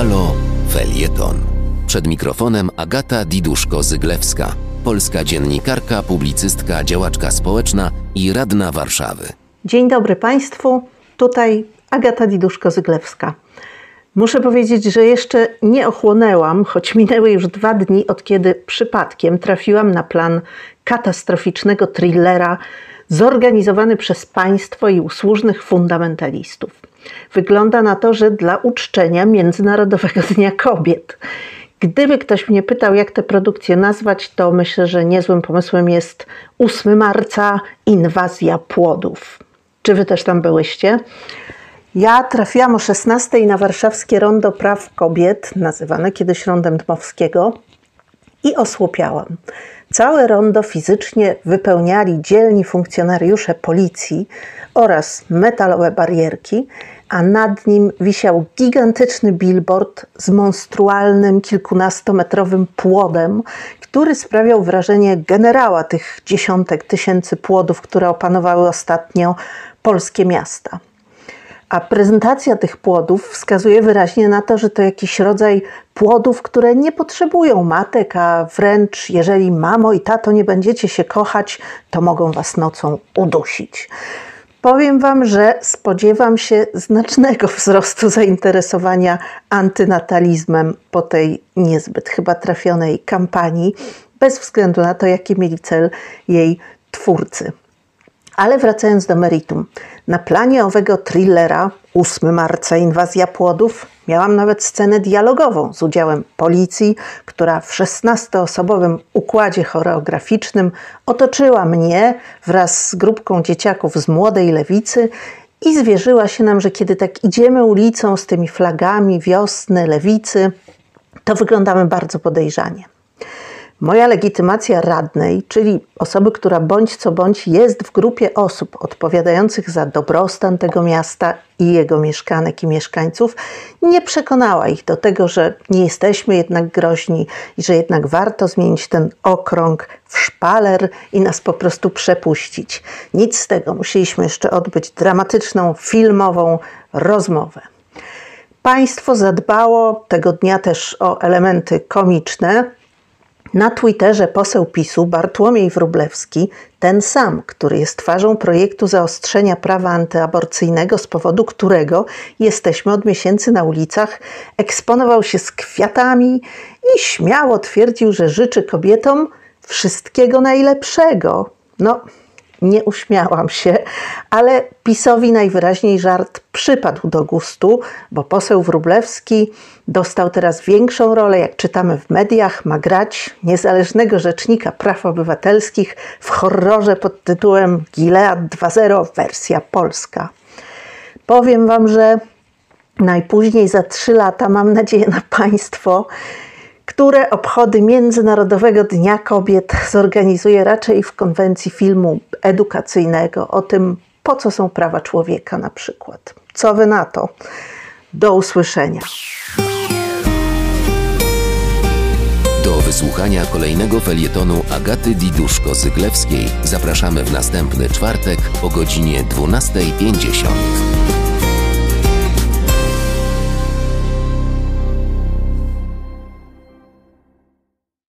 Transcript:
Halo Felieton. Przed mikrofonem Agata Diduszko-Zyglewska, polska dziennikarka, publicystka, działaczka społeczna i radna Warszawy. Dzień dobry Państwu, tutaj Agata Diduszko-Zyglewska. Muszę powiedzieć, że jeszcze nie ochłonęłam, choć minęły już dwa dni od kiedy przypadkiem trafiłam na plan katastroficznego thrillera zorganizowany przez państwo i usłużnych fundamentalistów. Wygląda na to, że dla uczczenia Międzynarodowego Dnia Kobiet. Gdyby ktoś mnie pytał, jak tę produkcję nazwać, to myślę, że niezłym pomysłem jest 8 marca inwazja płodów. Czy wy też tam byłyście? Ja trafiłam o 16 na warszawskie Rondo Praw Kobiet, nazywane kiedyś Rondem Dmowskiego, i osłupiałam. Całe rondo fizycznie wypełniali dzielni funkcjonariusze policji oraz metalowe barierki, a nad nim wisiał gigantyczny billboard z monstrualnym kilkunastometrowym płodem, który sprawiał wrażenie generała tych dziesiątek tysięcy płodów, które opanowały ostatnio polskie miasta. A prezentacja tych płodów wskazuje wyraźnie na to, że to jakiś rodzaj płodów, które nie potrzebują matek, a wręcz jeżeli mamo i tato nie będziecie się kochać, to mogą was nocą udusić. Powiem Wam, że spodziewam się znacznego wzrostu zainteresowania antynatalizmem po tej niezbyt chyba trafionej kampanii, bez względu na to, jaki mieli cel jej twórcy. Ale wracając do meritum. Na planie owego thrillera 8 marca Inwazja Płodów miałam nawet scenę dialogową z udziałem policji, która w 16-osobowym układzie choreograficznym otoczyła mnie wraz z grupką dzieciaków z młodej lewicy i zwierzyła się nam, że kiedy tak idziemy ulicą z tymi flagami wiosny, lewicy, to wyglądamy bardzo podejrzanie. Moja legitymacja radnej, czyli osoby, która bądź co bądź jest w grupie osób odpowiadających za dobrostan tego miasta i jego mieszkanek i mieszkańców, nie przekonała ich do tego, że nie jesteśmy jednak groźni i że jednak warto zmienić ten okrąg w szpaler i nas po prostu przepuścić. Nic z tego, musieliśmy jeszcze odbyć dramatyczną, filmową rozmowę. Państwo zadbało tego dnia też o elementy komiczne, na Twitterze poseł PiSu Bartłomiej Wróblewski, ten sam, który jest twarzą projektu zaostrzenia prawa antyaborcyjnego, z powodu którego jesteśmy od miesięcy na ulicach, eksponował się z kwiatami i śmiało twierdził, że życzy kobietom wszystkiego najlepszego. No, nie uśmiałam się, ale PiSowi najwyraźniej żart przypadł do gustu, bo poseł Wróblewski dostał teraz większą rolę, jak czytamy w mediach, ma grać niezależnego rzecznika praw obywatelskich w horrorze pod tytułem Gilead 2.0 wersja polska. Powiem Wam, że najpóźniej za trzy lata, mam nadzieję na Państwo, które obchody Międzynarodowego Dnia Kobiet zorganizuje raczej w konwencji filmu edukacyjnego o tym, po co są prawa człowieka na przykład. Co wy na to? Do usłyszenia. Do wysłuchania kolejnego felietonu Agaty Diduszko-Zyglewskiej zapraszamy w następny czwartek o godzinie 12.50.